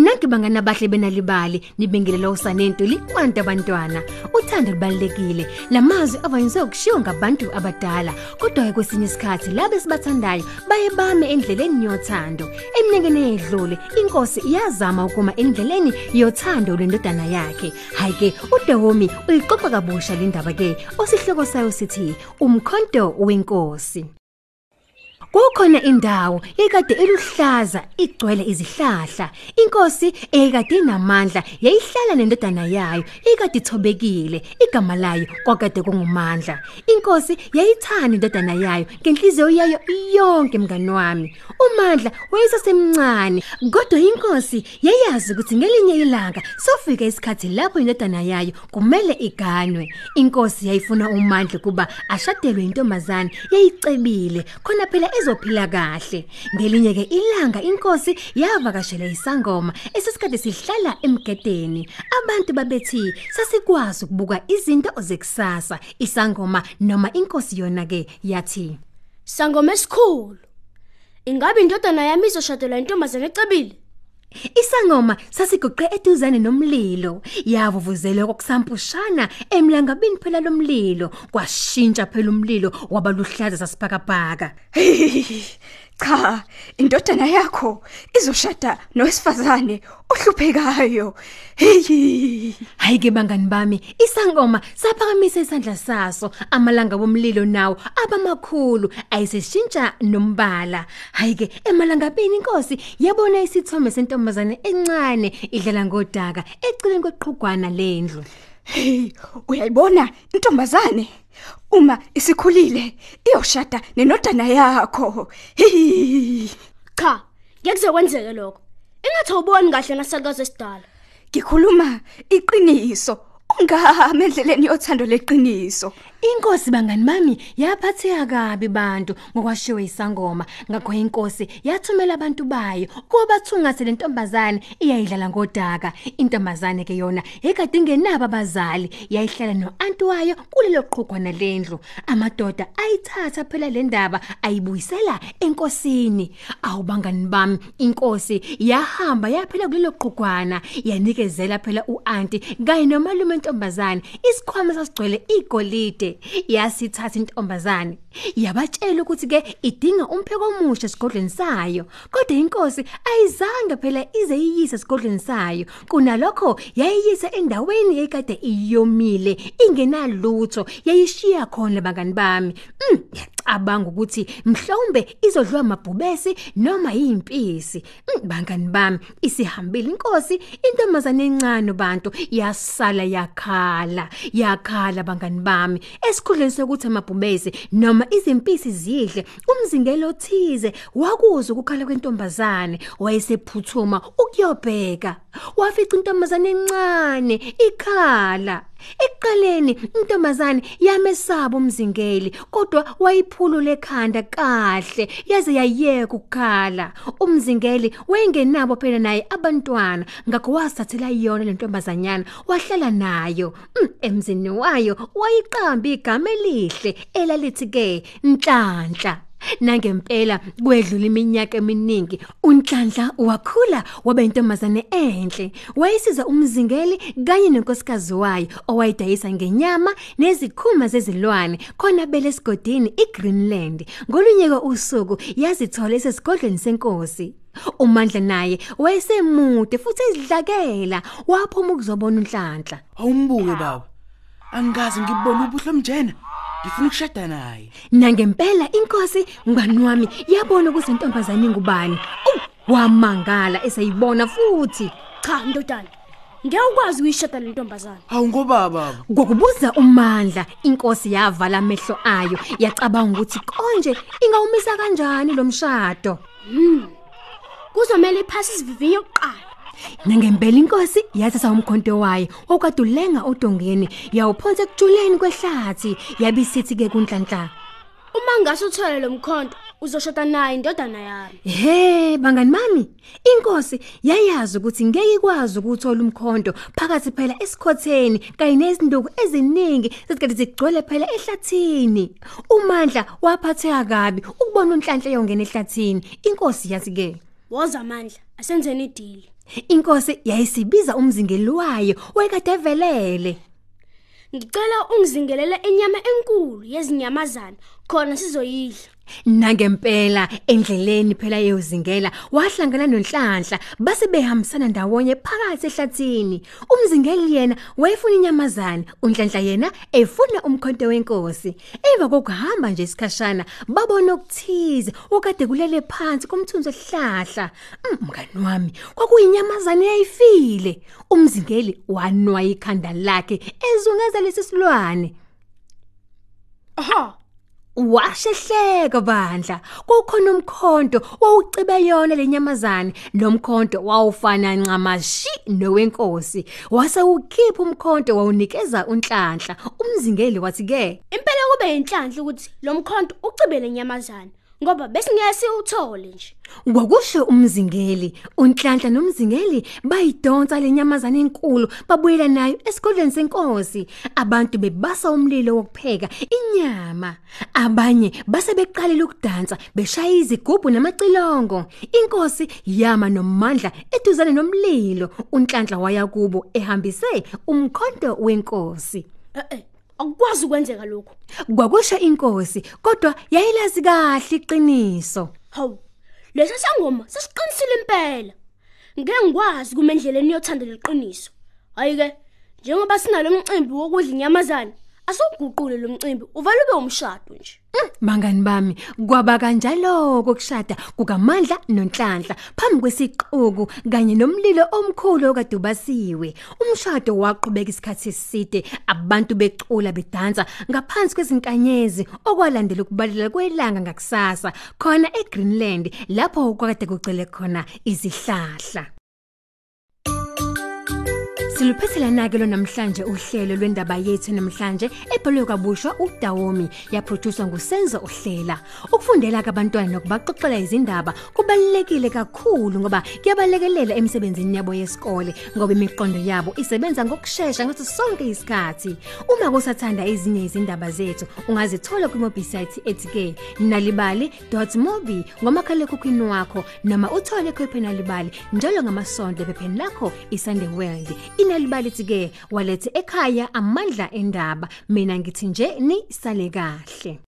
Nonke bangana bahle benalibali nibingelela usanentuli kwantu abantwana. Uthando libalekile. Lamazwi avanyiswe ukushiwo ngabantu abadala. Kodwa kwesinye isikhathi labe sibathandayo baye bame endleleni yothando. Eminyakeni edlule inkosi iyazama ukuma endleleni yothando lendodana yakhe. Hayi ke uDawomi uyiqoqa kabusha le ndaba ke osihloko sayo sithi umkhonto wenkosi. Kukhona indawo ekade eluhlaza igcwele izihlahla. Inkosi ekade inamandla yayihlala nendodana yayo ekade ithobekile. Igama layo kwakade kungumandla. Inkosi yayithanda indodana yayo ngenhliziyo yayo yonke mngani wami. uMandla wayesasemncane kodwa inkosi yayazi ukuthi ngelinye ilanga sofika isikhathi lapho indodana yayo kumele iganwe inkosi yayifuna uMandla kuba ashadelwe intombazane yayicebile khona phela ezophila kahle ngelinye ke ilanga inkosi yavakashela isangoma esisikade sihlala emgedeni abantu babethi sasikwazi ukubuka izinto zekusasa isangoma noma inkosi yona ke yathi Sangoma esikhulu. Ingabe indodana yami izoshadelwa intombazane ecebile? Isangoma sasiguqe eduzane nomlilo. Yavuvuzelwa kokusampushana emlangabini phela lomlilo. Kwashintsha phela umlilo waba luhlaza sasibhakabhaka. Cha, indodana yakho izoshada nowesifazane ohluphekayo. Hey! Hayike bangani bami isangoma saphakamisa isandla saso amalanga bomlilo nawo abamakhulu ayiseshintsha nombala hayike emalangabini inkosi yabona isithombe sentombazane encane idlala ngodaka eceleni kweqhugwana lendlu Hey, uyayibona intombazane? Uma isikhulile iyoshada nenodana yakho. Hey! Cha, ngeke lokho. Ingathi awuboni kahle nasakaze sidala. Ngikhuluma iqiniso. Ungahamba endleleni yothando leqiniso. Inkosi bangani bami yaphatheka kabi bantu ngokwashiwe isangoma. Ngakho inkosi yathumela abantu bayo kubathungathe lentombazane iyayidlala ngodaka. Intombazane ke yona ekade ingenabo abazali yayihlala noanti wayo kulelo qhugwana lendlu amadoda ayithatha phela le ndaba ayibuyisela enkosini. Awubangani bami inkosi yahamba yaphela kulelo qhugwana yanikezela phela uanti kanye nomalume entombazane isikhwama sasigcwele igolide. Yasithatha intombazane. Yabatshela ukuthi ke idinga umpheko omusha esigodlweni sayo kodwa inkosi ayizange phela ize iyise esigodlweni sayo. Kunalokho yayiyisa endaweni ekade iyomile ingenalutho yayishiya khona bangani bami. Mm, yacabanga ukuthi mhlawumbe izodliwa amabhubesi noma yimpisi. Mm, bangani bami isihambile inkosi intombazane encane bantu yasala yakhala yakhala bangani bami. Esikhundleni sokuthi amabhubesi noma izimpisi zidle umzingelo othize wakuza ukukhala kwentombazane wayesephuthuma ukuyobheka. Wafica intombazane encane ikhala. Ekuqaleni intombazane yamesaba umzingeli kodwa wayiphulula ekhanda kahle yaze yayeka ukukhala. Umzingeli wayengenabo phela naye abantwana ngakho wasathathela yona lentombazanyana wahlala nayo. Mm, emzini wayo wayiqamba igama elihle elalithi ke Nhlanhla. Nangempela kwedlula iminyaka eminingi uNhlanhla wakhula waba intombazane enhle wayisiza umzingeli kanye nenkosikazi wayo owayidayisa ngenyama nezikhuma zezilwane khona belesigodini iGreenland ngolunyeke usuku yazithola esesigodlweni senkosi uMandla naye wayesemude futhi izidlakela waphuma ukuzobona uNhlanhla Awumbuke baba. Angikaze ngibone ubuhlo mjena. Ngifuna ukushada naye. Nangempela inkosi ngani wami yabona ukuthi intombazane ingubani. Oh, wamangala esayibona futhi. Cha ndodana. Ngeke ukwazi uyishada le ntombazane. Hawu ngobaba baba. Ngokubuza uMandla, inkosi yavala amehlo ayo, yacabanga ukuthi konje ingawumisa kanjani lo mshado. Kuzomela iphasi isivivinyo yokuqala. Nangempela inkosi yathatha umkhonto wayo okadulenga odongeni yawuphonsa ekujuleni kwehlathi yabisithi ke kunhlanhla. Uma ngase uthole lo mkhonto uzoshada naye indodana yami. He bangani mami? Inkosi yayazi ukuthi ngeke ikwazi ukuthola umkhonto phakathi phela esikhotheni kanye nezinduku eziningi sesikade zigcwele phela ehlathini. uMandla waphatheka kabi ukubona unhlanhla yongena ehlathini. Inkosi yathi ke. Woza amandla asenzeni idili. Inkosi yayisibiza umzingeli wayo wekade velele. Ngicela ungizingelele inyama enkulu yezinyamazana khona sizoyidla. Nangempela endleleni phela yozingela wahlangana nonhlanhla base behambisana ndawonye phakathi ehlathini. Umzingeli yena wayefuna inyamazana unhlanhla yena efuna umkhonto wenkosi. Emva kokuhamba nje isikhashana babona okuthize okade kulele phansi komthunzi ohlahla Mm, mngani wami kwakuyinyamazana eyayifile. Umzingeli wanwa ikhanda lakhe ezungeza lesisilwane Aha, Washehleka bandla. Kukhona umkhonto wawucibe yona lenyamazane nomkhonto wawufana ncamashi nowenkosi. Wase ukhipha umkhonto wawunikeza unhlanhla. Umzingeli wathi ke impela kube inhlanhla ukuthi lo mkhonto ucibele inyamazana ngoba besingeke siwuthole nje. Kwakusho umzingeli unhlanhla nomzingeli bayidonsa lenyamazana enkulu babuyela nayo esigodlweni senkosi. Abantu bebasa umlilo wokupheka inyama abanye base beqalile ukudansa beshaya izigubhu namacilongo. Inkosi yama nomandla eduzane nomlilo unhlanhla waya kubo ehambise umkhonto wenkosi. Eh eh, akukwazi ukwenzeka lokho. kwakusho inkosi kodwa yayilazi kahle iqiniso Hawu, lesa sangoma sesiqinisile impela. Ngeke ngikwazi kuma endleleni yothanda leqiniso. Hayi ke, njengoba sinalo umcimbi wokudla inyamazana, asiguqule lo mcimbi uvale ube umshado nje. Bangani bami kwaba kanjalo kokushada kukaMandla noNhlanhla phambi kwesixuku kanye nomlilo omkhulu okadubasiwe umshado waqhubeka isikhathi eside abantu becula bedansa ngaphansi kwezinkanyezi okwalandela ukubalula kwelanga ngakusasa khona eGreenland lapho kwakade kucele khona izihlahla Siluphethela nake lo namhlanje uhlelo lwendaba yethu namhlanje ebhalwe kabusha uDawomi yaproduced nguSenzo Uhlela. Ukufundela kabantwana nokubaxoxela izindaba kubalekile kakhulu ngoba kuyabalekelela emsebenzini yabo yesikole ngoba imiqondo yabo isebenza ngokusheshsha ngaso sonke isikhathi. Uma kusathanda ezinye izindaba zethu ungazithola kuwebsite ethi ke nalibali.mobi ngomakhalekhukhwini wakho noma uthole khophi nalibali njalo ngamasonto ephepheni lakho iSunday World. Inalibali ke walethe ekhaya amandla endaba mina ngithi nje ni sale kahle.